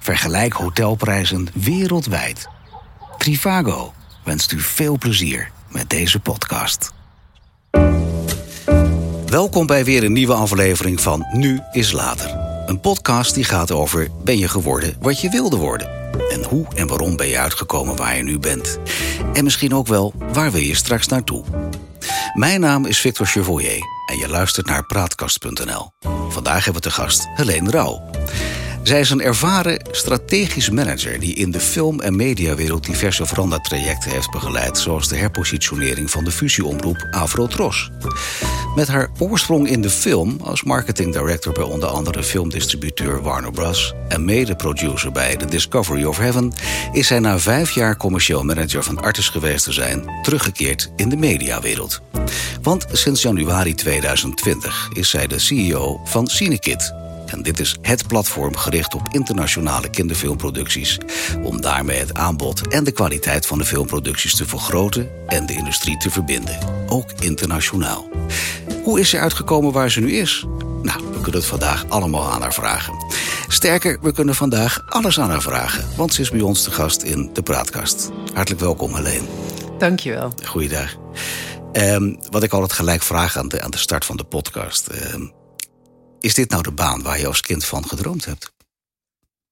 Vergelijk hotelprijzen wereldwijd. Trivago wenst u veel plezier met deze podcast. Welkom bij weer een nieuwe aflevering van Nu is Later. Een podcast die gaat over ben je geworden wat je wilde worden? En hoe en waarom ben je uitgekomen waar je nu bent? En misschien ook wel waar wil je straks naartoe? Mijn naam is Victor Chevoyer en je luistert naar Praatkast.nl. Vandaag hebben we te gast Helene Rauw. Zij is een ervaren strategisch manager die in de film- en mediawereld diverse verandertrajecten heeft begeleid, zoals de herpositionering van de fusieomroep Avrotros. Met haar oorsprong in de film als marketing director bij onder andere filmdistributeur Warner Bros. en mede-producer bij The Discovery of Heaven, is zij na vijf jaar commercieel manager van Artis geweest te zijn, teruggekeerd in de mediawereld. Want sinds januari 2020 is zij de CEO van Cinekit, en dit is het platform gericht op internationale kinderfilmproducties. Om daarmee het aanbod en de kwaliteit van de filmproducties te vergroten en de industrie te verbinden. Ook internationaal. Hoe is ze uitgekomen waar ze nu is? Nou, we kunnen het vandaag allemaal aan haar vragen. Sterker, we kunnen vandaag alles aan haar vragen, want ze is bij ons te gast in de praatkast. Hartelijk welkom, Helene. Dankjewel. Goeiedag. Um, wat ik altijd gelijk vraag aan de, aan de start van de podcast. Um, is dit nou de baan waar je als kind van gedroomd hebt?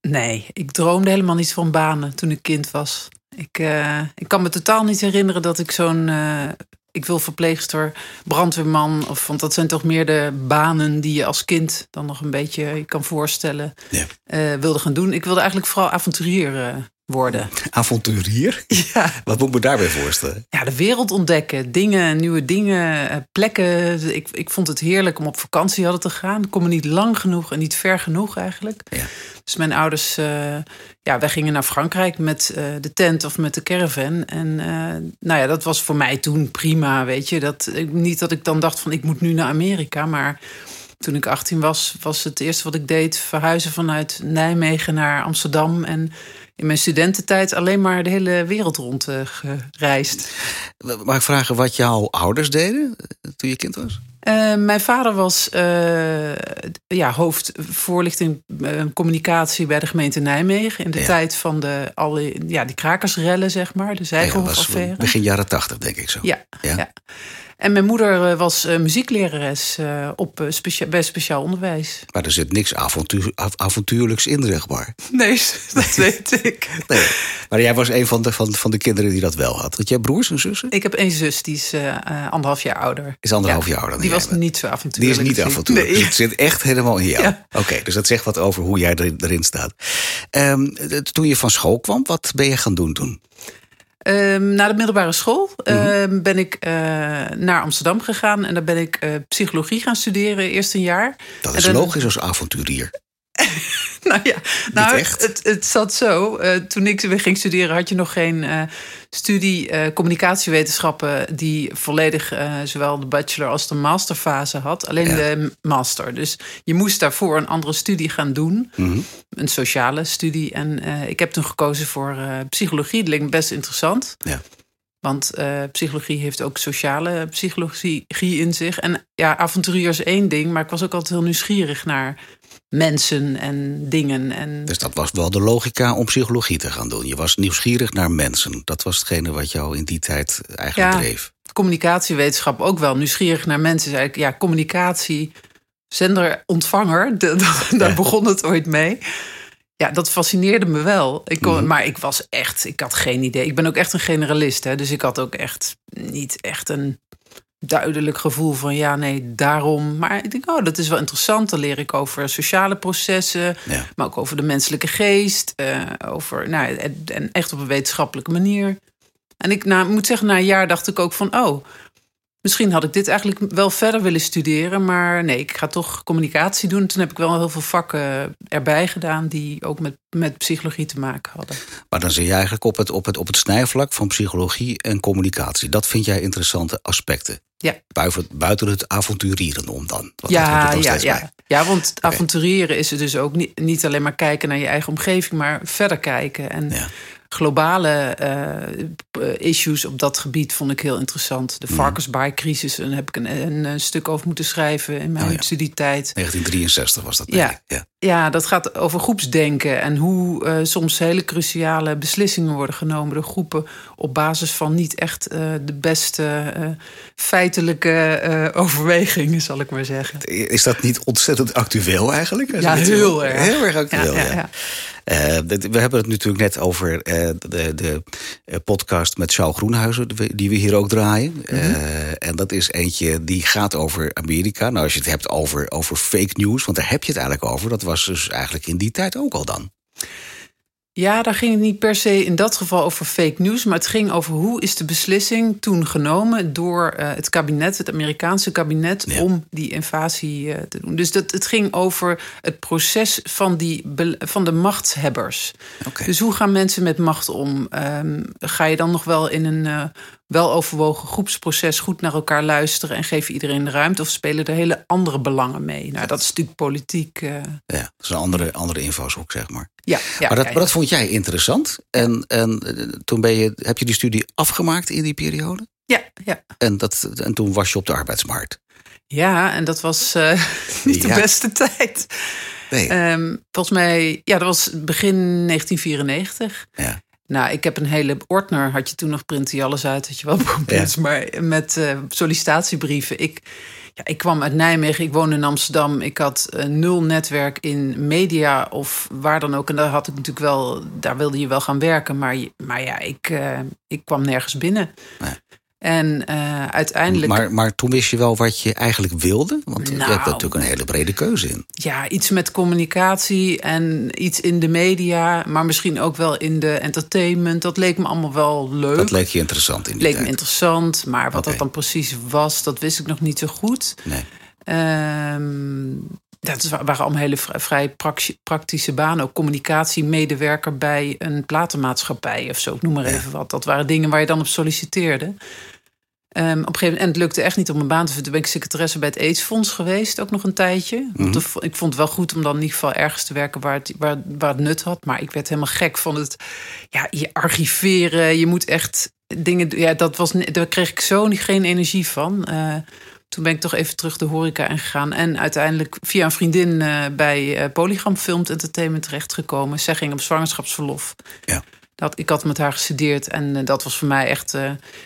Nee, ik droomde helemaal niet van banen toen ik kind was. Ik, uh, ik kan me totaal niet herinneren dat ik zo'n. Uh, ik wil verpleegster, brandweerman. Of, want dat zijn toch meer de banen die je als kind dan nog een beetje je kan voorstellen. Ja. Uh, wilde gaan doen. Ik wilde eigenlijk vooral avonturier worden. Avonturier? Ja. Wat moet ik me daarbij voorstellen? Ja, de wereld ontdekken. Dingen, nieuwe dingen, eh, plekken. Ik, ik vond het heerlijk om op vakantie hadden te gaan. Ik kon me niet lang genoeg en niet ver genoeg eigenlijk. Ja. Dus mijn ouders, uh, ja, wij gingen naar Frankrijk met uh, de tent of met de caravan. En uh, nou ja, dat was voor mij toen prima, weet je. Dat, niet dat ik dan dacht van ik moet nu naar Amerika, maar toen ik 18 was, was het eerste wat ik deed verhuizen vanuit Nijmegen naar Amsterdam. En in mijn studententijd alleen maar de hele wereld rond uh, gereisd. Mag ik vragen wat jouw ouders deden toen je kind was? Uh, mijn vader was uh, ja, hoofd voorlichting communicatie bij de gemeente Nijmegen. In de ja. tijd van de, alle, ja, die krakersrellen, zeg maar. De zijgelaffaire. Ja, begin jaren tachtig, denk ik zo. Ja, ja. En mijn moeder was muzieklerares op specia bij speciaal onderwijs. Maar er zit niks avontuur, avontuurlijks in, zeg maar. Nee, dat weet ik. Nee. Maar jij was een van de, van, van de kinderen die dat wel had. Had jij broers en zussen? Ik heb één zus, die is uh, anderhalf jaar ouder. Is anderhalf jaar ouder dan Die was niet zo avontuurlijk. Die is niet avontuurlijk. Nee. Het zit echt helemaal in jou. Ja. Oké, okay, dus dat zegt wat over hoe jij erin, erin staat. Um, toen je van school kwam, wat ben je gaan doen toen? Um, na de middelbare school mm -hmm. ben ik uh, naar Amsterdam gegaan. En daar ben ik uh, psychologie gaan studeren, eerst een jaar. Dat is dan... logisch als avonturier. nou ja, nou, het, het zat zo. Uh, toen ik weer ging studeren, had je nog geen uh, studie uh, communicatiewetenschappen die volledig zowel de bachelor als de masterfase had. Alleen ja. de master. Dus je moest daarvoor een andere studie gaan doen. Mm -hmm. Een sociale studie. En ik heb toen gekozen voor psychologie. Dat leek me best interessant. Ja. Want psychologie heeft ook sociale psychologie in zich. En ja, avonturier is één ding, maar ik was ook altijd heel nieuwsgierig naar mensen en dingen. En... Dus dat was wel de logica om psychologie te gaan doen. Je was nieuwsgierig naar mensen. Dat was hetgene wat jou in die tijd eigenlijk ja, dreef. Communicatiewetenschap ook wel. Nieuwsgierig naar mensen is eigenlijk ja, communicatie, zender-ontvanger. Daar ja. begon het ooit mee. Ja, dat fascineerde me wel. Ik kon, mm. Maar ik was echt, ik had geen idee. Ik ben ook echt een generalist, hè, dus ik had ook echt niet echt een duidelijk gevoel van ja, nee, daarom. Maar ik denk, oh, dat is wel interessant. Dan leer ik over sociale processen, ja. maar ook over de menselijke geest. Uh, over, nou, en echt op een wetenschappelijke manier. En ik nou, moet zeggen, na een jaar dacht ik ook van, oh, Misschien had ik dit eigenlijk wel verder willen studeren, maar nee, ik ga toch communicatie doen. Toen heb ik wel heel veel vakken erbij gedaan die ook met, met psychologie te maken hadden. Maar dan zie je eigenlijk op het, op, het, op het snijvlak van psychologie en communicatie. Dat vind jij interessante aspecten. Ja. Buiten, buiten het avonturieren om dan. Want ja, ja, ja. ja, want okay. avonturieren is er dus ook niet, niet alleen maar kijken naar je eigen omgeving, maar verder kijken. En ja globale uh, issues op dat gebied vond ik heel interessant. De varkensbaai-crisis, daar heb ik een, een, stuk over moeten schrijven in mijn oh ja. studietijd. 1963 was dat. Ja. ja. Ja. dat gaat over groepsdenken en hoe uh, soms hele cruciale beslissingen worden genomen door groepen op basis van niet echt uh, de beste feitelijke overwegingen, zal ik maar zeggen. Is dat niet ontzettend actueel eigenlijk? Ja, heel erg. Heel erg actueel. Ja, we hebben het natuurlijk net over uh, de, de podcast met Charles Groenhuizen, die we hier ook draaien. Mm -hmm. uh, en dat is eentje die gaat over Amerika. Nou, als je het hebt over, over fake news, want daar heb je het eigenlijk over. Dat was dus eigenlijk in die tijd ook al dan. Ja, daar ging het niet per se in dat geval over fake news, maar het ging over hoe is de beslissing toen genomen door uh, het kabinet, het Amerikaanse kabinet, ja. om die invasie uh, te doen. Dus dat, het ging over het proces van, die, van de machtshebbers. Okay. Dus hoe gaan mensen met macht om? Um, ga je dan nog wel in een uh, weloverwogen groepsproces goed naar elkaar luisteren en geef je iedereen de ruimte? Of spelen er hele andere belangen mee? Nou, dat is natuurlijk politiek. Ja, dat is een andere, andere invalshoek, zeg maar. Ja, ja, maar, dat, ja, maar dat vond jij interessant. En, en toen ben je, heb je die studie afgemaakt in die periode? Ja, ja. En, dat, en toen was je op de arbeidsmarkt? Ja, en dat was uh, niet de beste tijd. Nee. Um, volgens mij, ja, dat was begin 1994. Ja. Nou, ik heb een hele ordner, had je toen nog print die alles uit, had je wel ja. maar met uh, sollicitatiebrieven. Ik, ja, ik kwam uit Nijmegen, ik woonde in Amsterdam. Ik had uh, nul netwerk in media of waar dan ook. En daar had ik natuurlijk wel, daar wilde je wel gaan werken. Maar, maar ja, ik, uh, ik kwam nergens binnen. Nee. En uh, uiteindelijk. Maar, maar toen wist je wel wat je eigenlijk wilde? Want nou, je hebt natuurlijk een hele brede keuze in. Ja, iets met communicatie en iets in de media, maar misschien ook wel in de entertainment. Dat leek me allemaal wel leuk. Dat leek je interessant in die leek tijd. me interessant, maar wat okay. dat dan precies was, dat wist ik nog niet zo goed. Nee. Um, dat waren allemaal hele vrij praktische banen. Ook communicatiemedewerker bij een platenmaatschappij of zo. Ik noem maar even wat. Dat waren dingen waar je dan op solliciteerde. Um, op een gegeven moment, en het lukte echt niet om een baan te vinden. Toen ben ik secretaresse bij het AIDS-fonds geweest, ook nog een tijdje. Mm -hmm. ik vond het wel goed om dan in ieder geval ergens te werken waar het, waar, waar het nut had. Maar ik werd helemaal gek van het ja, je archiveren. Je moet echt dingen. Ja, dat was, daar kreeg ik zo geen energie van. Uh, toen ben ik toch even terug de horeca ingegaan. En uiteindelijk via een vriendin uh, bij uh, Polygram Filmed Entertainment terechtgekomen. Zij ging op zwangerschapsverlof. Ja. Dat, ik had met haar gestudeerd en uh, dat was voor mij echt...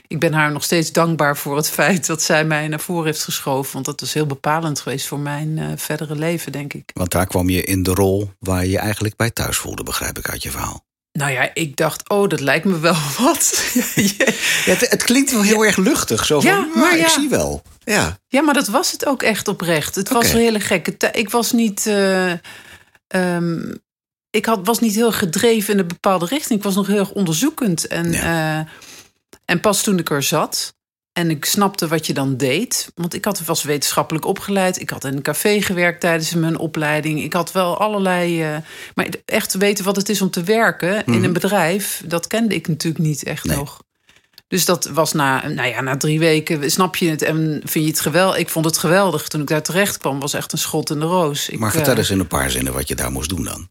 ik ben haar nog steeds dankbaar voor het feit dat zij mij naar voren heeft geschoven. Want dat is heel bepalend geweest voor mijn verdere leven, denk ik. Want daar kwam je in de rol waar je eigenlijk bij thuis voelde, begrijp ik uit je verhaal. Nou ja, ik dacht, oh, dat lijkt me wel wat. ja, het, het, klinkt wel heel ja. erg luchtig. Zo van, ja, maar ja, ik zie wel. Ja. ja, maar dat was het ook echt oprecht. Het was een hele gekke tijd. Ik was niet... Uh, um, ik had, was niet heel gedreven in een bepaalde richting. Ik was nog heel erg onderzoekend. En, uh, en pas toen ik er zat... En ik snapte wat je dan deed. Want ik had, was wetenschappelijk opgeleid. Ik had in een café gewerkt tijdens mijn opleiding. Ik had wel allerlei. Uh, maar echt weten wat het is om te werken Mhm. in een bedrijf, dat kende ik natuurlijk niet echt Nee. nog. Dus dat was na, nou ja, na drie weken, snap je het en vind je het geweldig. Ik vond het geweldig. Toen ik daar terecht kwam, was echt een schot in de roos. Ik, Maar vertel eh, eens in een paar zinnen wat je daar moest doen dan.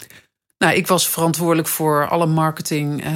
Nou, ik was verantwoordelijk voor alle marketing, uh,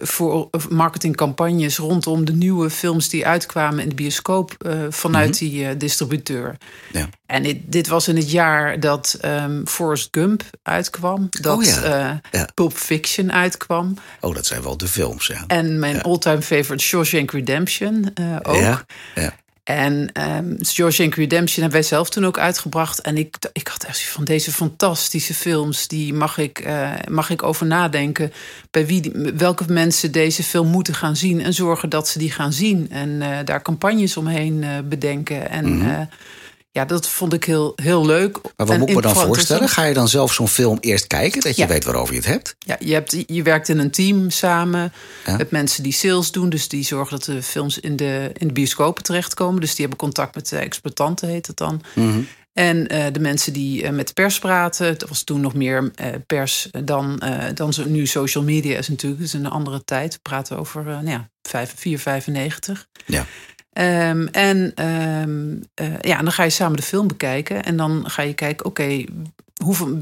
voor marketingcampagnes rondom de nieuwe films die uitkwamen in de bioscoop uh, vanuit mm -hmm. die uh, distributeur. Ja. En dit, dit, was in het jaar dat um, Forrest Gump uitkwam, dat oh ja. ja. Pulp Fiction uitkwam. Oh, dat zijn wel de films, ja. En mijn all-time favorite Shawshank Redemption ook. Ja, ja. En um, Shawshank Redemption hebben wij zelf toen ook uitgebracht. En ik, ik had echt van deze fantastische films... die mag ik, uh, mag ik over nadenken... bij wie, welke mensen deze film moeten gaan zien... en zorgen dat ze die gaan zien. En uh, daar campagnes omheen uh, bedenken. En Mhm. mm -hmm. Ja, dat vond ik heel, heel leuk. Maar wat moet ik me dan voorstellen? Ga je dan zelf zo'n film eerst kijken... dat je Ja. weet waarover je het hebt? Ja, je, hebt, je werkt in een team samen Ja. met mensen die sales doen. Dus die zorgen dat de films in de, in de bioscopen terechtkomen. Dus die hebben contact met de exploitanten, heet het dan. Mhm. En eh, de mensen die eh, met de pers praten. Dat was toen nog meer eh, pers dan, dan zo, nu social media is natuurlijk. Het is een andere tijd. We praten over nou ja, 5, 4, 95. Ja. Ehm, en um, uh, ja, dan ga je samen de film bekijken. En dan ga je kijken, oké,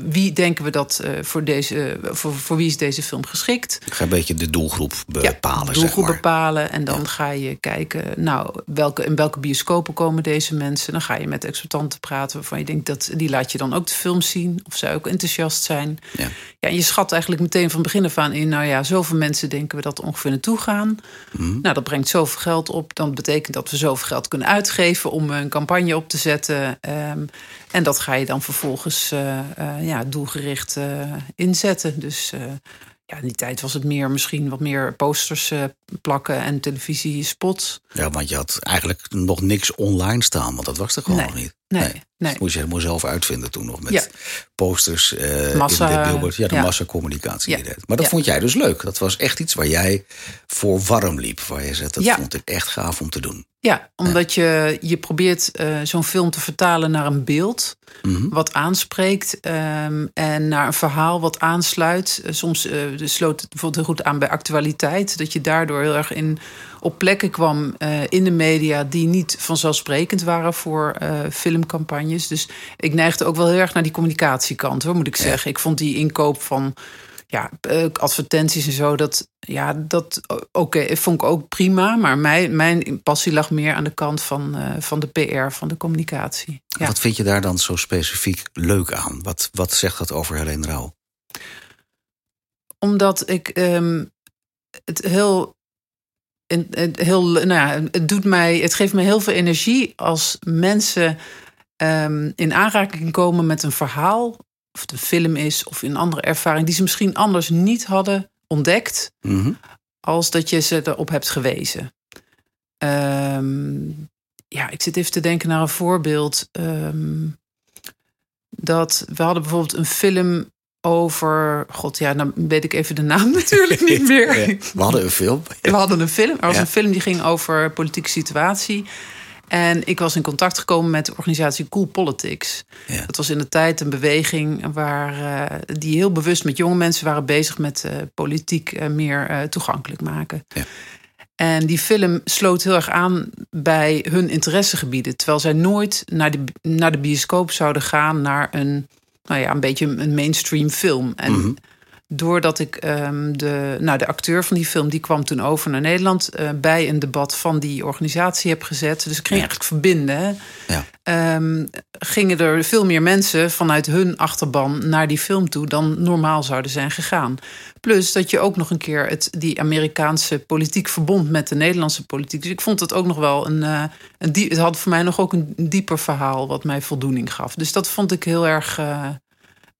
wie denken we dat uh, voor deze, uh, voor, voor wie is deze film geschikt? Ik ga een beetje de doelgroep bepalen. Ja, doelgroep zeg maar. bepalen. En dan Ja. ga je kijken, nou, welke, in welke bioscopen komen deze mensen? Dan ga je met exploitanten praten waarvan je denkt dat die laat je dan ook de film zien. Of zij ook enthousiast zijn. Ja. ja, je schat eigenlijk meteen van begin af aan in, nou ja, zoveel mensen denken we dat er ongeveer naartoe gaan. Mhm. Nou, dat brengt zoveel geld op. Dan betekent dat we zoveel geld kunnen uitgeven om een campagne op te zetten. Ehm, en dat ga je dan vervolgens uh, uh, ja, doelgericht uh, inzetten. Dus ja, in die tijd was het meer misschien wat meer posters plakken en televisiespots. Ja, want je had eigenlijk nog niks online staan, want dat was er gewoon nee, nog niet. Nee, nee. Dus moest je helemaal zelf uitvinden toen nog met Ja. posters uh, Massa- in de. Ja, de ja. massacommunicatie. Ja. Maar dat vond jij dus leuk. Dat was echt iets waar jij voor warm liep. Waar je zegt, dat vond ik echt gaaf om te doen. Ja, omdat je, je probeert eh, zo'n film te vertalen naar een beeld Mhm. wat aanspreekt ehm, en naar een verhaal wat aansluit. Eh, soms eh, sloot het bijvoorbeeld heel goed aan bij actualiteit, dat je daardoor heel erg in, op plekken kwam in de media die niet vanzelfsprekend waren voor filmcampagnes. Dus ik neigde ook wel heel erg naar die communicatiekant, hoor, moet ik zeggen. Ik vond die inkoop van ja, eh, advertenties en zo, dat, ja, dat oké, vond ik ook prima. Maar mijn, mijn passie lag meer aan de kant van, eh, van de PR, van de communicatie. Ja. Wat vind je daar dan zo specifiek leuk aan? Wat, wat zegt dat over Helene Rauw? Omdat ik ehm, het heel. het heel nou ja, het doet mij. Het geeft me heel veel energie als mensen ehm, in aanraking komen met een verhaal. Of het een film is of een andere ervaring die ze misschien anders niet hadden ontdekt. Mhm. als dat je ze erop hebt gewezen. Ehm, ja, ik zit even te denken naar een voorbeeld. Ehm, dat we hadden bijvoorbeeld een film over. God, ja, dan weet ik even de naam natuurlijk niet meer. We hadden een film. We hadden een film. Er was Ja. een film die ging over politieke situatie. En ik was in contact gekomen met de organisatie Cool Politics. Ja. Dat was in de tijd een beweging waar, eh, die heel bewust met jonge mensen waren bezig met eh, politiek eh, meer toegankelijk maken. Ja. En die film sloot heel erg aan bij hun interessegebieden. Terwijl zij nooit naar de, naar de bioscoop zouden gaan naar een, nou ja, een beetje een mainstream film. En Mhm. Doordat ik ehm, de, nou, de acteur van die film, die kwam toen over naar Nederland eh, bij een debat van die organisatie heb gezet. Dus ik ging Ja. eigenlijk verbinden. hè. Ja. Ehm, gingen er veel meer mensen vanuit hun achterban naar die film toe dan normaal zouden zijn gegaan. Plus dat je ook nog een keer het, die Amerikaanse politiek verbond met de Nederlandse politiek. Dus ik vond het ook nog wel een. eh, een die, het had voor mij nog ook een dieper verhaal wat mij voldoening gaf. Dus dat vond ik heel erg. eh,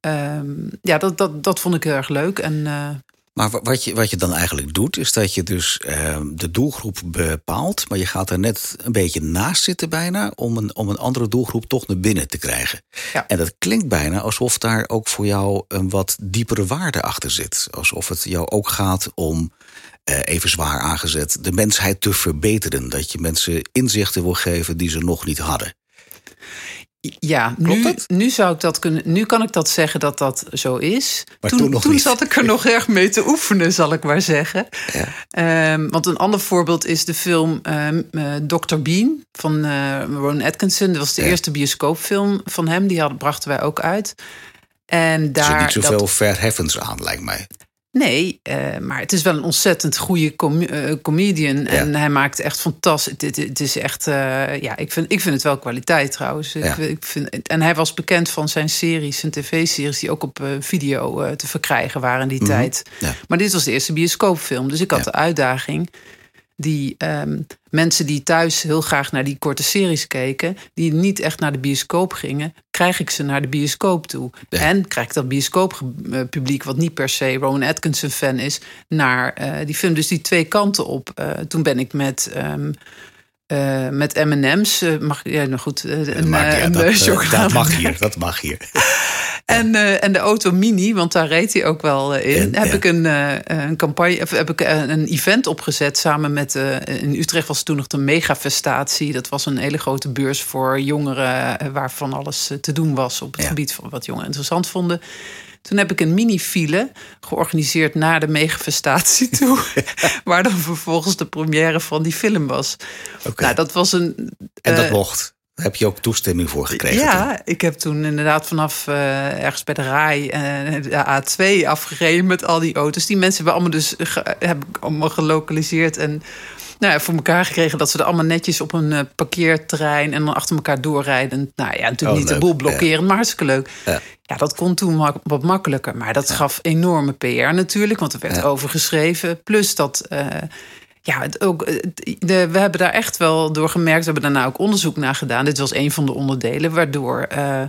ehm, ja, dat, dat, dat vond ik heel erg leuk. En eh, Maar wa- wat je, wat je dan eigenlijk doet, is dat je dus eh, de doelgroep bepaalt, maar je gaat er net een beetje naast zitten bijna om een, om een andere doelgroep toch naar binnen te krijgen. Ja. En dat klinkt bijna alsof daar ook voor jou een wat diepere waarde achter zit. Alsof het jou ook gaat om, eh, even zwaar aangezet, de mensheid te verbeteren. Dat je mensen inzichten wil geven die ze nog niet hadden. Ja, Klopt nu, dat? nu zou ik dat kunnen. Nu kan ik dat zeggen dat dat zo is. Maar toen niet. zat ik er nog erg mee te oefenen, zal ik maar zeggen. Ja. Ehm, want een ander voorbeeld is de film ehm, eh, Dr. Bean van eh Ron Atkinson. Dat was de Ja. eerste bioscoopfilm van hem. Die hadden, brachten wij ook uit. En Er zit daar. niet zoveel dat- verheffens aan, lijkt mij. Nee, eh, maar het is wel een ontzettend goede com eh, comedian. En hij maakt echt fantastisch. Het, het, het is echt, eh, ja, ik vind, ik vind het wel kwaliteit trouwens. Ja. Ik, ik vind, en hij was bekend van zijn series, zijn tv-series, die ook op video te verkrijgen waren in die tijd. Ja. Maar dit was de eerste bioscoopfilm. Dus ik had de uitdaging. Die ehm, mensen die thuis heel graag naar die korte series keken, die niet echt naar de bioscoop gingen, krijg ik ze naar de bioscoop toe. En krijg ik dat bioscooppubliek, wat niet per se Rowan Atkinson fan is, naar eh, die film. Dus die twee kanten op. Eh, toen ben ik met. ehm, eh, met M&M's, eh, mag ja, nou goed, eh, een, eh, dat, eh, eh, dat mag hier, dat mag hier. en, eh, en de auto Mini, want daar reed hij ook wel eh, in. En, heb ja. ik een, eh, een campagne, of heb ik eh, een event opgezet samen met. eh, in Utrecht was toen nog de megafestatie. Dat was een hele grote beurs voor jongeren, eh, waar van alles eh, te doen was op het Ja. gebied van wat jongeren interessant vonden. Toen heb ik een mini-file georganiseerd naar de megafestatie toe. waar dan vervolgens de première van die film was. Nou, dat was een. En dat eh, mocht. Daar heb je ook toestemming voor gekregen. toen. ja, ik heb toen inderdaad vanaf eh, ergens bij de RAI eh, de A2 afgereden met al die auto's. Die mensen hebben allemaal dus ge- heb ik allemaal gelokaliseerd en nou ja, voor elkaar gekregen dat ze er allemaal netjes op een uh, parkeerterrein en dan achter elkaar doorrijden. Nou ja, natuurlijk Oh, niet de boel blokkeren, maar hartstikke leuk. Ja. Ja. dat kon toen mak- wat makkelijker. Maar dat gaf enorme PR natuurlijk, want er werd Ja. over geschreven. Plus dat. Ja, het ook, eh, de, we hebben daar echt wel door gemerkt. We hebben daarna ook onderzoek naar gedaan. Dit was een van de onderdelen, waardoor eh,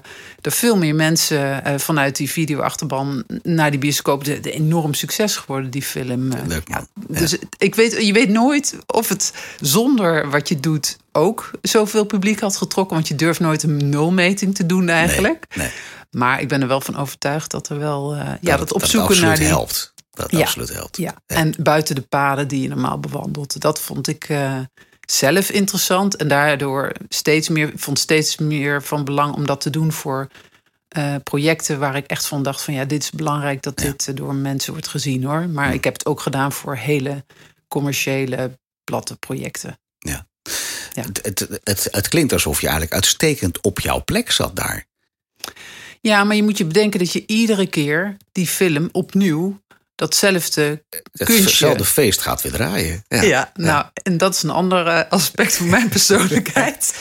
er veel meer mensen eh, vanuit die videoachterban naar die bioscoop. De, de enorm succes geworden, die film. Leuk. Ja, dus ik weet, je weet nooit of het zonder wat je doet ook zoveel publiek had getrokken. Want je durft nooit een nulmeting te doen eigenlijk. Nee, nee. Maar ik ben er wel van overtuigd dat er wel. ja, Dat opzoeken naar die. helpt. Dat Ja. absoluut helpt. Ja. En buiten de paden die je normaal bewandelt. Dat vond ik eh, zelf interessant. En daardoor steeds meer, vond steeds meer van belang om dat te doen voor eh, projecten waar ik echt van dacht: van ja, dit is belangrijk dat dit eh, door mensen wordt gezien hoor. Maar ik heb het ook gedaan voor hele commerciële, platte projecten. Ja. Ja. Het, het, het, het klinkt alsof je eigenlijk uitstekend op jouw plek zat daar. Ja, maar je moet je bedenken dat je iedere keer die film opnieuw datzelfde kunstje. Hetzelfde feest gaat weer draaien. Ja, Ja, nou, en dat is een ander eh, aspect van mijn persoonlijkheid.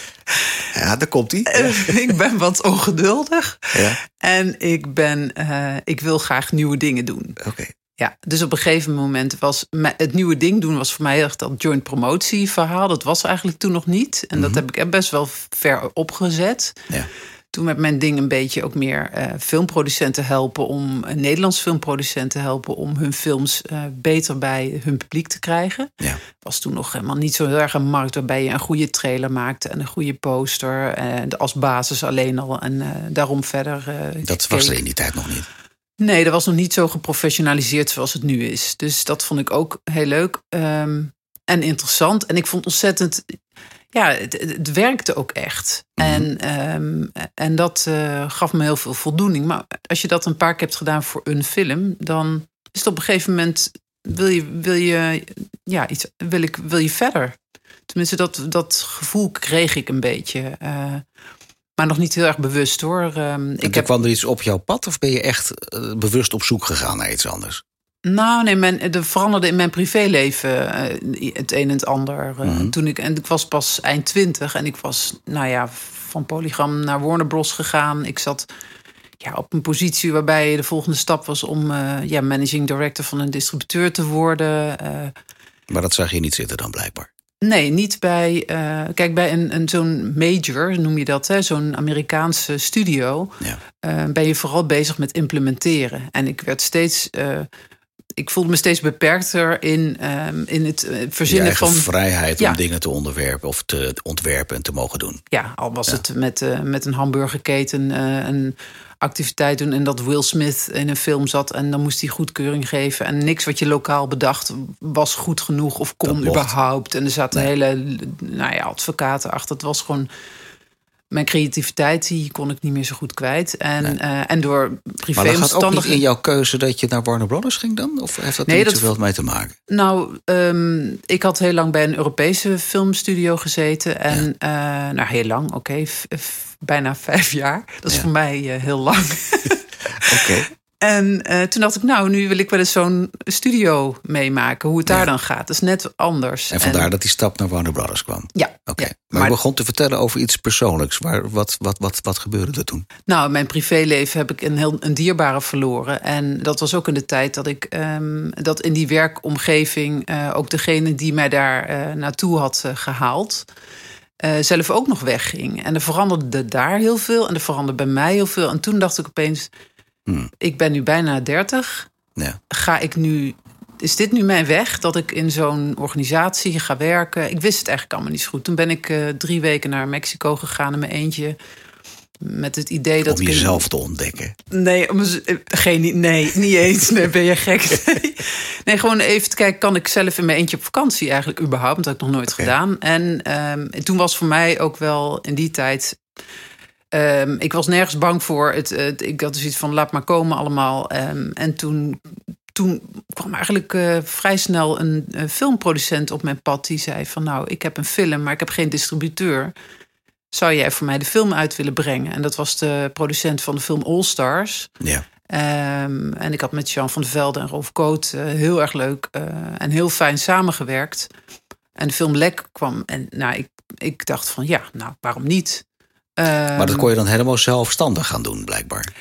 ja daar komt hij. ik ben wat ongeduldig. Ja. En ik, ben, eh, ik wil graag nieuwe dingen doen. Oké. Ja, dus op een gegeven moment was het nieuwe ding doen was voor mij erg dat joint promotie verhaal. Dat was eigenlijk toen nog niet. En dat heb ik best wel ver opgezet. Ja. Toen met mijn ding een beetje ook meer eh, filmproducenten helpen om uh, Nederlands filmproducenten helpen om hun films eh, beter bij hun publiek te krijgen. Ja. Was toen nog helemaal niet zo heel erg een markt waarbij je een goede trailer maakte en een goede poster en als basis alleen al en eh, daarom verder. eh, Dat was er in die tijd nog niet. Nee, dat was nog niet zo geprofessionaliseerd zoals het nu is. Dus dat vond ik ook heel leuk ehm, en interessant. En ik vond ontzettend. Ja, het, werkte ook echt. En, ehm, en dat eh, gaf me heel veel voldoening. Maar als je dat een paar keer hebt gedaan voor een film, dan is het op een gegeven moment. Wil je, wil je, ja, iets, wil ik, wil je verder? Tenminste, dat, dat gevoel kreeg ik een beetje. eh, maar nog niet heel erg bewust hoor. Ehm, Ik ik heb kwam er iets op jouw pad of ben je echt eh, bewust op zoek gegaan naar iets anders? Nou, nee, mijn, er veranderde in mijn privéleven eh, het een en het ander. eh, Mhm. toen ik, en ik was pas eind twintig en ik was, nou ja, van Polygram naar Warner Bros. gegaan. Ik zat ja, op een positie waarbij de volgende stap was om eh, ja, managing director van een distributeur te worden. eh, Maar dat zag je niet zitten dan blijkbaar. Nee, niet bij. eh, kijk, bij een, een, zo'n major noem je dat, hè, zo'n Amerikaanse studio. Ja. eh, ben je vooral bezig met implementeren. En ik werd steeds. eh, ik voelde me steeds beperkter in, ehm, in het eh, Je verzinnen van. vrijheid Ja. om dingen te onderwerpen of te ontwerpen en te mogen doen. Ja, al was het met, eh, met een hamburgerketen eh, een activiteit doen. En dat Will Smith in een film zat. En dan moest hij goedkeuring geven. En niks wat je lokaal bedacht was goed genoeg of kon überhaupt. En er zaten Nee. hele nou ja, advocaten achter. Het was gewoon. Mijn creativiteit die kon ik niet meer zo goed kwijt. En, eh, en door Maar dat niet privéomstandigheden. in jouw keuze dat je naar Warner Brothers ging dan? Of heeft dat Nee, niet zoveel mee te maken? Nou, ehm, ik had heel lang bij een Europese filmstudio gezeten. En eh, nou, heel lang, oké, bijna vijf jaar. Dat is Ja. voor mij eh, heel lang. Oké. En eh, toen dacht ik, nou, nu wil ik wel eens zo'n studio meemaken. Hoe het daar Ja. dan gaat. Dat is net anders. En vandaar dat die stap naar Warner Brothers kwam. Ja, Oké. ja. Maar, maar je begon te vertellen over iets persoonlijks. Waar, wat, wat, wat, wat gebeurde er toen? nou, in mijn privéleven heb ik een heel een dierbare verloren. En dat was ook in de tijd dat ik ehm, dat in die werkomgeving eh, ook degene die mij daar eh, naartoe had eh, gehaald. eh, zelf ook nog wegging. En er veranderde daar heel veel. En er veranderde bij mij heel veel. En toen dacht ik opeens, Hmm. ik ben nu bijna 30. Ja. ga ik nu. Is dit nu mijn weg dat ik in zo'n organisatie ga werken? Ik wist het eigenlijk allemaal niet zo goed. Toen ben ik eh, drie weken naar Mexico gegaan in mijn eentje. Met het idee dat Om ik. jezelf te ontdekken. Nee, om eh, geen, nee, niet eens. Nee, ben je gek? Nee. nee, gewoon even te kijken, kan ik zelf in mijn eentje op vakantie eigenlijk überhaupt? Dat heb ik nog nooit gedaan. En ehm, toen was voor mij ook wel in die tijd... ehm, ik was nergens bang voor. Het, het- ik had dus iets van, laat maar komen allemaal. Ehm, en toen, toen kwam eigenlijk eh, vrij snel een filmproducent op mijn pad... die zei van, nou, ik heb een film, maar ik heb geen distributeur zou jij voor mij de film uit willen brengen? En dat was de producent van de film All Stars. Ja. Ehm, en ik had met Jean van der Velde en Rolf Koot eh, heel erg leuk eh, en heel fijn samengewerkt. En de film Lek kwam. En nou, ik, ik dacht van ja, nou, waarom niet? Maar dat Ehm, kon je dan helemaal zelfstandig gaan doen, blijkbaar.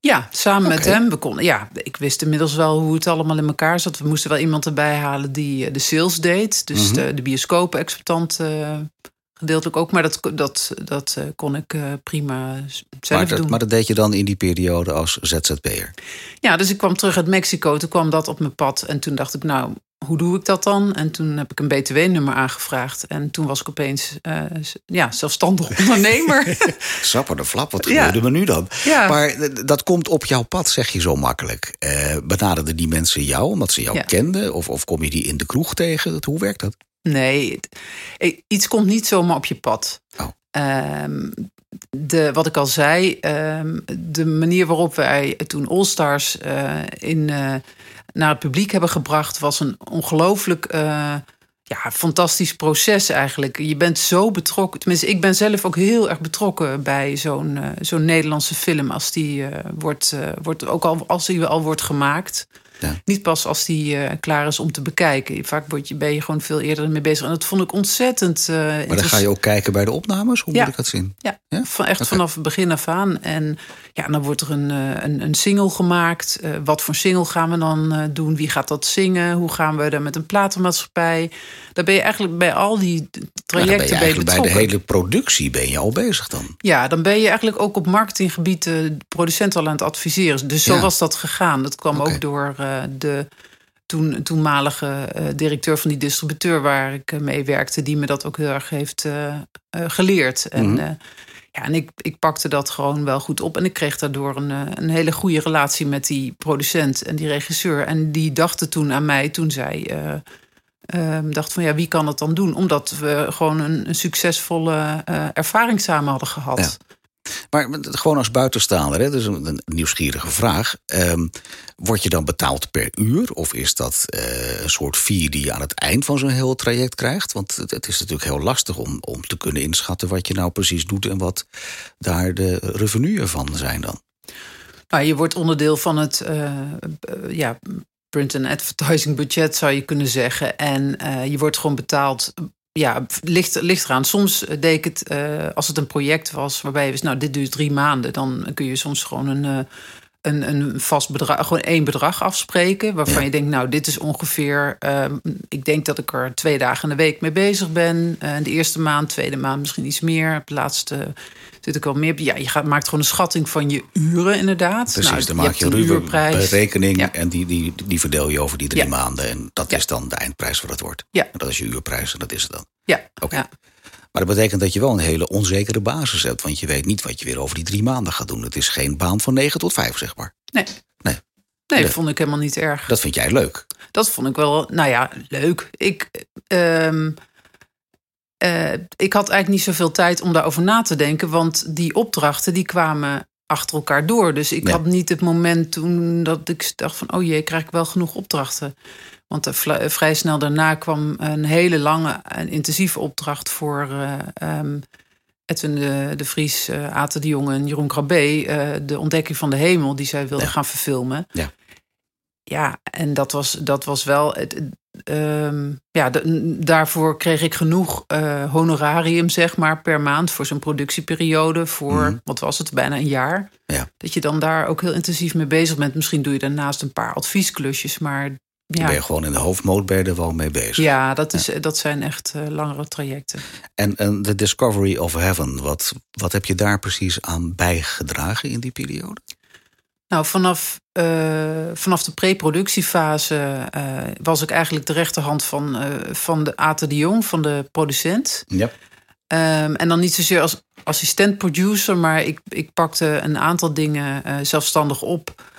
Ja, samen met hem. We konden, ja, ik wist inmiddels wel hoe het allemaal in elkaar zat. We moesten wel iemand erbij halen die eh, de sales deed. Dus Mhm. de, de bioscoop-exploitant eh, gedeeltelijk ook. Maar dat, dat, dat eh, kon ik prima zelf Maar dat, doen. maar dat deed je dan in die periode als ZZP'er. Ja, dus ik kwam terug uit Mexico. Toen kwam dat op mijn pad. En toen dacht ik, nou, hoe doe ik dat dan? En toen heb ik een BTW-nummer aangevraagd. En toen was ik opeens eh, ja, zelfstandig ondernemer. Sapper de flap, wat Ja. gebeurde me nu dan? Ja. Maar dat komt op jouw pad, zeg je zo makkelijk. Eh benaderden die mensen jou omdat ze jou Ja. kenden? Of, of kom je die in de kroeg tegen? Dat- Hoe werkt dat? Nee, eh, iets komt niet zomaar op je pad. Oh. Ehm, de, wat ik al zei, ehm, de manier waarop wij toen All Stars in, naar het publiek hebben gebracht, was een ongelooflijk eh, ja, fantastisch proces eigenlijk. Je bent zo betrokken. Tenminste, ik ben zelf ook heel erg betrokken bij zo'n eh, zo'n Nederlandse film als die eh, wordt, wordt, ook al als die al wordt gemaakt. Ja. Niet pas als die eh, klaar is om te bekijken. Vaak word je, ben je gewoon veel eerder mee bezig. En dat vond ik ontzettend uh, Maar dan ga je ook kijken bij de opnames? Hoe Ja. moet ik dat zien? Ja, Ja? Van, echt vanaf het begin af aan. En ja, dan wordt er een, eh, een, een single gemaakt. Eh, wat voor single gaan we dan eh, doen? Wie gaat dat zingen? Hoe gaan we daar met een platenmaatschappij? Daar ben je eigenlijk bij al die trajecten ben je bij eigenlijk bij de betrokken. hele productie ben je al bezig dan. Ja, dan ben je eigenlijk ook op marketinggebied eh, de producent al aan het adviseren. Dus zo was dat gegaan. Dat kwam ook door eh, de toen, toenmalige eh, directeur van die distributeur waar ik eh, mee werkte, die me dat ook heel erg heeft eh, eh, geleerd. En, Mhm. eh, ja, en ik, ik pakte dat gewoon wel goed op. En ik kreeg daardoor een, eh, een hele goede relatie met die producent en die regisseur. En die dachten toen aan mij toen zij. eh, ehm, dacht van ja, wie kan dat dan doen? Omdat we gewoon een, een succesvolle eh, ervaring samen hadden gehad. Ja. Maar gewoon als buitenstaander, hè, is een, nieuwsgierige vraag. Ehm, word je dan betaald per uur? Of is dat eh, een soort fee die je aan het eind van zo'n heel traject krijgt? Want het, is natuurlijk heel lastig om, om te kunnen inschatten wat je nou precies doet en wat daar de revenuen van zijn dan. Nou, je wordt onderdeel van het eh, eh, ja, print en advertising budget, zou je kunnen zeggen. En je wordt gewoon betaald. Ja, ligt, ligt eraan. Soms deed ik het, eh, als het een project was waarbij je wist, nou, dit duurt drie maanden, dan kun je soms gewoon een. eh, een, een vast bedrag, gewoon één bedrag afspreken. Waarvan Ja. je denkt, nou, dit is ongeveer. ehm, ik denk dat ik er twee dagen in de week mee bezig ben. Eh, de eerste maand, tweede maand misschien iets meer. Op de laatste zit ik wel meer. Ja, je gaat, maakt gewoon een schatting van je uren, inderdaad. Precies, Nou, dan je maak je een ruwe uurprijs. Ja. en die, die, die verdeel je over die drie Ja. maanden. En dat is dan de eindprijs wat het wordt. Ja. En dat is je uurprijs en dat is het dan. Ja, Oké. Maar dat betekent dat je wel een hele onzekere basis hebt. Want je weet niet wat je weer over die drie maanden gaat doen. Het is geen baan van 9 tot 5, zeg maar. Nee. Nee. Nee, Nee. dat vond ik helemaal niet erg. Dat vind jij leuk. Dat vond ik wel, nou ja, leuk. Ik, ehm, eh, ik had eigenlijk niet zoveel tijd om daarover na te denken. Want die opdrachten die kwamen achter elkaar door. Dus ik Ja. had niet het moment toen dat ik dacht van... oh jee, krijg ik wel genoeg opdrachten. Want vrij snel daarna kwam een hele lange en intensieve opdracht... voor eh, ehm, Edwin de, de Vries, eh Aten de Jonge en Jeroen Krabbe... eh, de ontdekking van de hemel die zij wilden Ja. gaan verfilmen. Ja. Ja, en dat was, dat was wel. Het, ehm, ja, de- daarvoor kreeg ik genoeg eh, honorarium, zeg maar, per maand voor zo'n productieperiode. Voor, Mhm. wat was het, bijna een jaar. Ja. Dat je dan daar ook heel intensief mee bezig bent. Misschien doe je daarnaast een paar adviesklusjes, maar Dan ja, ben je gewoon in de hoofdmoot er wel mee bezig. ja, dat, is, dat zijn echt eh, langere trajecten. En, en de Discovery of Heaven, wat, wat heb je daar precies aan bijgedragen in die periode? Nou, vanaf, eh, vanaf de pre-productiefase eh, was ik eigenlijk de rechterhand van, eh, van de Ate de Jong, van de producent. Ja. Ehm, en dan niet zozeer als assistent producer, maar ik, ik pakte een aantal dingen zelfstandig op.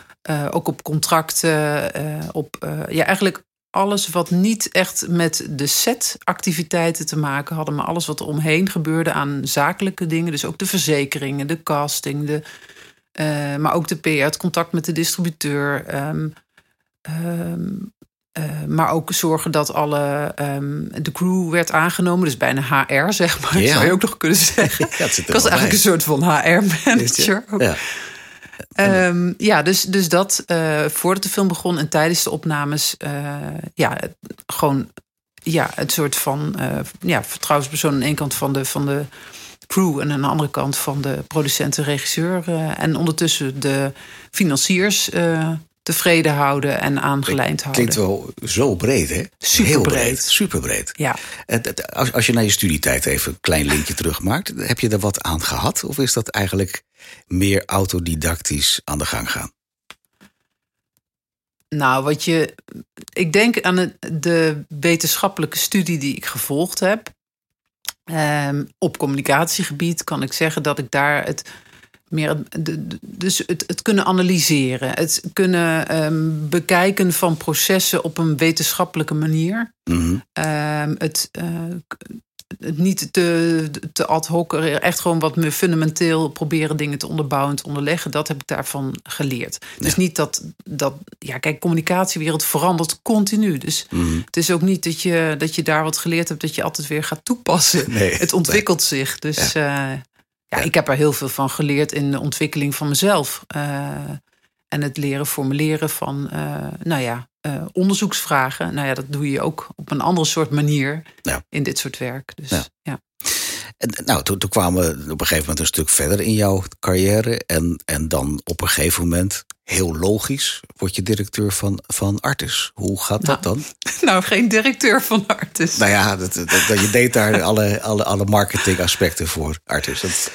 Ook op contracten, op ja, eigenlijk alles wat niet echt met de setactiviteiten te maken hadden, maar alles wat er omheen gebeurde aan zakelijke dingen. Dus ook de verzekeringen, de casting, de, eh, maar ook de PR, het contact met de distributeur. ehm, ehm, eh, maar ook zorgen dat alle ehm, de crew werd aangenomen. Dus bijna HR, zeg maar. Ja. Zou je ook nog kunnen zeggen. Ja, Ik er was eigenlijk een soort van HR-manager. Ja. Ehm, ja, dus, dus dat eh, voordat de film begon en tijdens de opnames, eh, ja, gewoon ja, het soort van uh, ja, vertrouwenspersoon aan de ene kant van de, van de crew en aan de andere kant van de producent en regisseur. Uh, en ondertussen de financiers uh, tevreden houden en aangelijnd houden. Klinkt wel zo breed, hè? Super Heel breed. Super breed. Ja. Als, als je naar je studietijd even een klein linkje terugmaakt, heb je er wat aan gehad? Of is dat eigenlijk meer autodidactisch aan de gang gaan? Nou, wat je. Ik denk aan de wetenschappelijke studie die ik gevolgd heb. Um, op communicatiegebied kan ik zeggen dat ik daar het meer. Dus het, het kunnen analyseren, het kunnen um, bekijken van processen op een wetenschappelijke manier. Mm -hmm. um, het, uh, het niet te, te ad hoc, echt gewoon wat meer fundamenteel proberen dingen te onderbouwen, te onderleggen. Dat heb ik daarvan geleerd. Ja. Dus niet dat, dat, ja, kijk, communicatiewereld verandert continu. Dus mm. het is ook niet dat je, dat je daar wat geleerd hebt, dat je altijd weer gaat toepassen. Nee, het ontwikkelt nee. zich. Dus ja. Uh, ja, ik heb er heel veel van geleerd in de ontwikkeling van mezelf. Uh, en het leren formuleren van, uh, nou ja, uh, onderzoeksvragen. Nou ja, dat doe je ook op een andere soort manier ja. in dit soort werk. Dus, ja. ja. En, nou, toen, toen kwamen we op een gegeven moment een stuk verder in jouw carrière. En, en dan op een gegeven moment, heel logisch, word je directeur van, van Artis. Hoe gaat nou, dat dan? Nou, geen directeur van Artis. Nou ja, dat, dat, dat, je deed daar alle, alle, alle marketingaspecten voor Artis. Dat,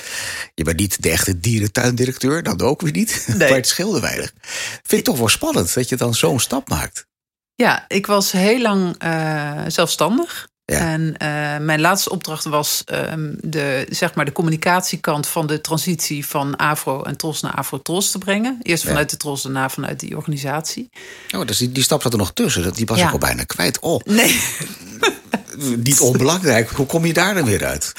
je bent niet de echte dierentuindirecteur, dat ook weer niet. Nee. Maar het scheelde weinig. Vind ik toch wel spannend dat je dan zo'n stap maakt. Ja, ik was heel lang uh, zelfstandig. Ja. En uh, mijn laatste opdracht was um, de, zeg maar de communicatiekant van de transitie van Afro en Tros naar Afro-Tros te brengen. Eerst vanuit ja. de Tros, daarna vanuit die organisatie. Oh, dus die, die stap zat er nog tussen. Die was Ja. ik al bijna kwijt. Oh, Nee, niet onbelangrijk. Hoe kom je daar dan weer uit?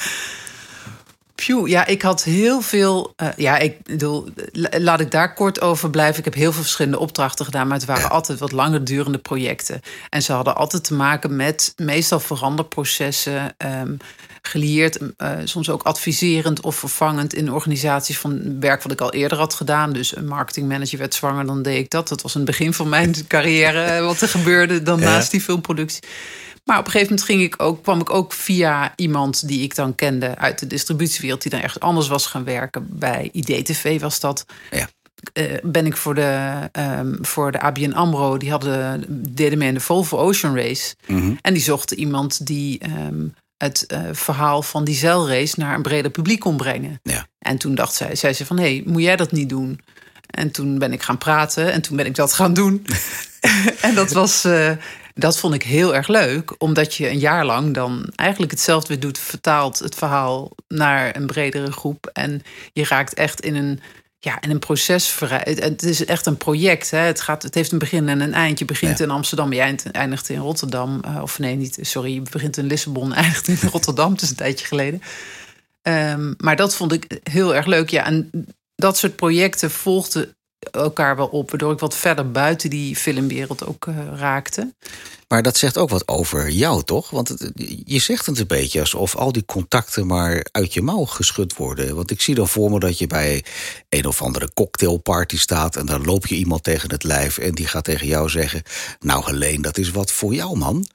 Phew, ja, ik had heel veel. Uh, ja, ik bedoel, la- laat ik daar kort over blijven. Ik heb heel veel verschillende opdrachten gedaan, maar het waren altijd wat langer durende projecten. En ze hadden altijd te maken met meestal veranderprocessen, um, gelieerd, uh, soms ook adviserend of vervangend in organisaties van werk wat ik al eerder had gedaan. Dus een marketingmanager werd zwanger, dan deed ik dat. Dat was een begin van mijn carrière, eh, wat er gebeurde dan Ja. naast die filmproductie. Maar op een gegeven moment ging ik ook, kwam ik ook via iemand die ik dan kende uit de distributiewereld, die dan ergens anders was gaan werken. Bij IDTV was dat. Ja. Uh, ben ik voor de, um, voor de ABN AMRO, die hadden, deden mee in de Volvo Ocean Race. Mhm. En die zochten iemand die um, het uh, verhaal van die zeilrace naar een breder publiek kon brengen. Ja. En toen dacht zij, zei ze van, hé, hey, moet jij dat niet doen? En toen ben ik gaan praten en toen ben ik dat gaan doen. en dat was... Uh, dat vond ik heel erg leuk, omdat je een jaar lang dan eigenlijk hetzelfde weer doet, vertaalt het verhaal naar een bredere groep. En je raakt echt in een, ja, in een proces. Het is echt een project. Hè. Het, gaat, het heeft een begin en een eind. Je begint ja. in Amsterdam, je eindigt in Rotterdam. Of nee, niet, sorry, je begint in Lissabon, eindigt in Rotterdam. Het is een tijdje geleden. Um, maar dat vond ik heel erg leuk. Ja, en dat soort projecten volgden elkaar wel op, waardoor ik wat verder buiten die filmwereld ook uh, raakte. Maar dat zegt ook wat over jou, toch? Want het, je zegt het een beetje alsof al die contacten maar uit je mouw geschud worden. Want ik zie dan voor me dat je bij een of andere cocktailparty staat en dan loop je iemand tegen het lijf en die gaat tegen jou zeggen: Nou, Helene, dat is wat voor jou, man.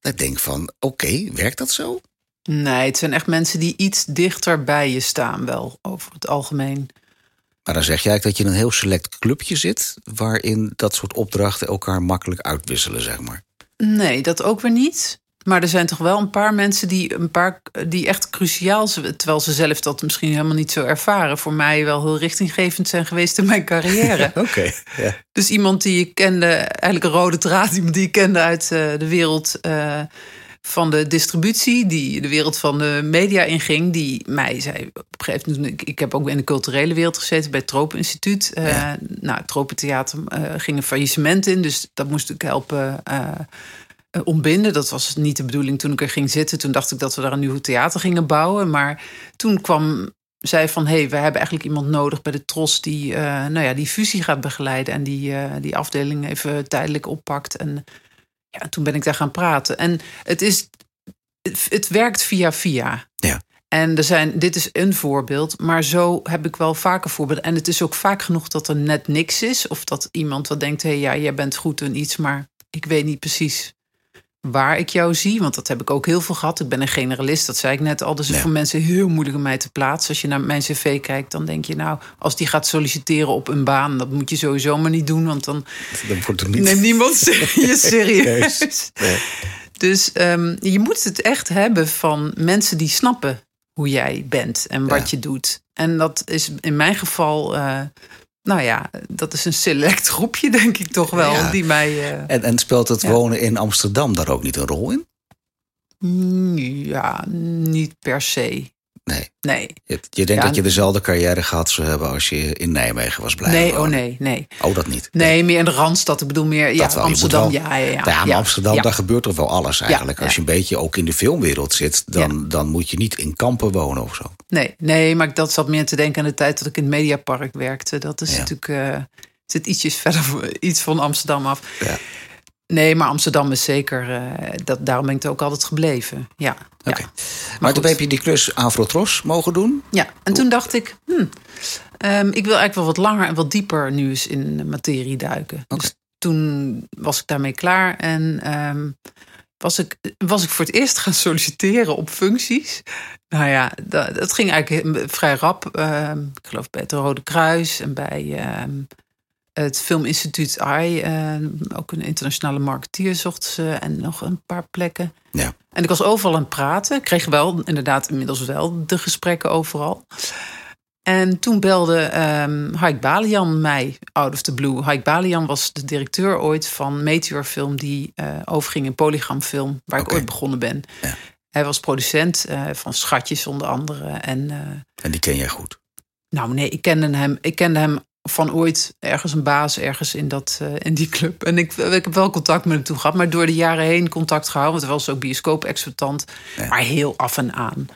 Dan denk van: Oké, okay, werkt dat zo? Nee, het zijn echt mensen die iets dichter bij je staan, wel over het algemeen. Maar dan zeg jij dat je in een heel select clubje zit, waarin dat soort opdrachten elkaar makkelijk uitwisselen, zeg maar. Nee, dat ook weer niet. Maar er zijn toch wel een paar mensen die, een paar, die echt cruciaal zijn, terwijl ze zelf dat misschien helemaal niet zo ervaren, voor mij wel heel richtinggevend zijn geweest in mijn carrière. Oké. Okay, yeah. Dus iemand die ik kende, eigenlijk een rode draad, die ik kende uit uh, de wereld. Uh, van de distributie, die de wereld van de media inging, die mij zei op een gegeven moment, ik, heb ook in de culturele wereld gezeten bij het Tropen Instituut. Uh, ja. Nou, het Tropentheater uh, ging een faillissement in, dus dat moest ik helpen uh, ontbinden. Dat was niet de bedoeling toen ik er ging zitten. Toen dacht ik dat we daar een nieuw theater gingen bouwen, maar toen kwam zij van, hé, hey, we hebben eigenlijk iemand nodig bij de TROS die, nou ja, die fusie gaat begeleiden en die, die afdeling even tijdelijk oppakt en ja, toen ben ik daar gaan praten. En het is, het, het werkt via via. Ja. En er zijn, dit is een voorbeeld, maar zo heb ik wel vaker voorbeelden. En het is ook vaak genoeg dat er net niks is. Of dat iemand wat denkt, hé, hey, ja, jij bent goed in iets, maar ik weet niet precies waar ik jou zie. Want dat heb ik ook heel veel gehad. Ik ben een generalist, dat zei ik net al. Dus het voor mensen heel moeilijk om mij te plaatsen. Als je naar mijn cv kijkt, dan denk je... nou, als die gaat solliciteren op een baan... dat moet je sowieso maar niet doen, want dan, wordt niet... neemt niemand je serieus. Nee. Dus um, je moet het echt hebben van mensen die snappen hoe jij bent en wat je doet. En dat is in mijn geval... Uh, nou ja, dat is een select groepje, denk ik toch wel. Ja. Die mij, uh, en, en speelt het ja. wonen in Amsterdam daar ook niet een rol in? Ja, niet per se. Nee. nee. Je, je denkt ja, dat je dezelfde carrière gehad zou hebben als je in Nijmegen was blijven Nee, wonen. oh nee, nee. Oh, dat niet? Nee, nee meer in de Randstad. Ik bedoel meer ja, Amsterdam. Wel, ja, ja, ja. ja, maar Amsterdam, daar gebeurt toch wel alles eigenlijk. Als je een beetje ook in de filmwereld zit, dan, dan moet je niet in kampen wonen of zo. Nee, nee, maar dat zat meer te denken aan de tijd dat ik in het Mediapark werkte. Dat is natuurlijk uh, zit ietsjes verder iets van Amsterdam af. Ja. Nee, maar Amsterdam is zeker. Uh, dat, daarom ben ik er ook altijd gebleven. Ja. Oké. Okay. Ja. Maar, maar toen heb je die klus Afrotros mogen doen? Ja, en toen dacht ik. Hmm, um, ik wil eigenlijk wel wat langer en wat dieper nu eens in de materie duiken. Okay. Dus toen was ik daarmee klaar en um, was, ik, was ik voor het eerst gaan solliciteren op functies. Nou ja, dat, dat ging eigenlijk vrij rap. Um, ik geloof bij het Rode Kruis en bij het Filminstituut AI, uh, ook een internationale marketeer zocht ze en nog een paar plekken. Ja. En ik was overal aan het praten. Ik kreeg wel inderdaad inmiddels wel de gesprekken overal. En toen belde um, Haik Balian mij out of the blue. Haik Balian was de directeur ooit van Meteor Film... die uh, overging in Polygramfilm, waar okay. ik ooit begonnen ben. Ja. Hij was producent uh, van Schatjes onder andere. En, en die ken jij goed? Nou nee, ik kende hem, ik kende hem van ooit ergens een baas ergens in, dat, uh, in die club. En ik, ik heb wel contact met hem toe gehad, maar door de jaren heen contact gehouden. Want hij was ook bioscoop-exploitant, ja. maar heel af en aan.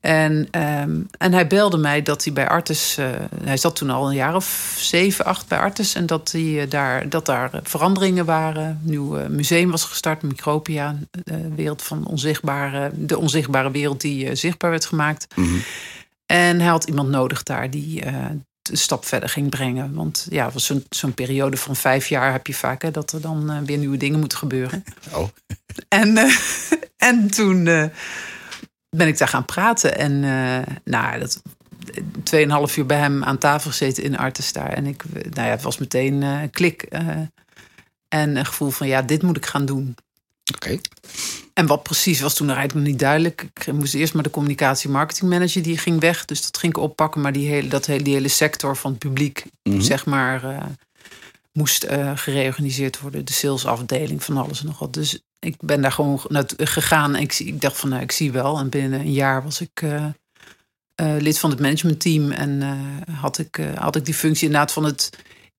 En, um, en hij belde mij dat hij bij Artes... Uh, hij zat toen al een jaar of zeven, acht bij Artes... en dat, hij, uh, daar, dat daar veranderingen waren. Een nieuw museum was gestart, Micropia. De wereld van onzichtbare, de onzichtbare wereld die zichtbaar werd gemaakt. Mm -hmm. En hij had iemand nodig daar die een stap verder ging brengen. Want ja, zo'n zo'n periode van vijf jaar heb je vaak... Hè, dat er dan uh, weer nieuwe dingen moeten gebeuren. Oh. En, uh, en toen uh, ben ik daar gaan praten. En nou, dat... Tweeënhalf uur bij hem aan tafel gezeten in Artes daar. En ik, nou ja, het was meteen een klik. en een gevoel van, ja, dit moet ik gaan doen. Oké. Okay. En wat precies was toen eigenlijk nog niet duidelijk. Ik moest eerst maar de communicatie marketing manager die ging weg. Dus dat ging ik oppakken. Maar die hele, dat hele, die hele sector van het publiek, Mhm. mm -hmm. zeg maar, uh, moest uh, gereorganiseerd worden. De salesafdeling van alles en nog wat. Dus ik ben daar gewoon naartoe gegaan. En ik, ik dacht van, nou, ik zie wel. En binnen een jaar was ik uh, lid van het managementteam. En had, ik, had ik die functie inderdaad van het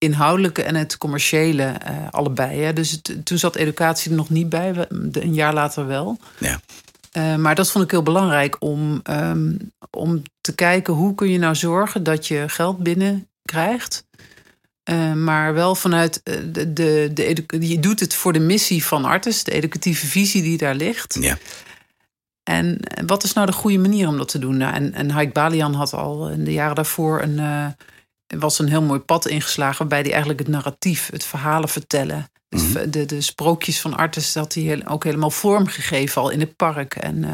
inhoudelijke en het commerciële uh, allebei. Hè. Dus het, toen zat educatie er nog niet bij, een jaar later wel. Ja. Uh, maar dat vond ik heel belangrijk om, um, om te kijken hoe kun je nou zorgen dat je geld binnenkrijgt. Uh, maar wel vanuit de, de, de, je doet het voor de missie van Artis, de educatieve visie die daar ligt. Ja. En wat is nou de goede manier om dat te doen? Nou, en, en Haik Balian had al in de jaren daarvoor een was een heel mooi pad ingeslagen... waarbij hij eigenlijk het narratief, het verhalen vertellen... Mm -hmm. de, de sprookjes van Artis had hij ook helemaal vormgegeven al in het park. En uh,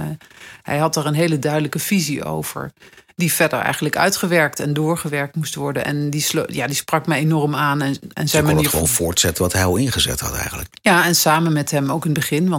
hij had er een hele duidelijke visie over... die verder eigenlijk uitgewerkt en doorgewerkt moest worden. En die, ja, die sprak mij enorm aan. En, en zijn manier gewoon voortzetten wat hij al ingezet had eigenlijk. Ja, en samen met hem ook in het begin...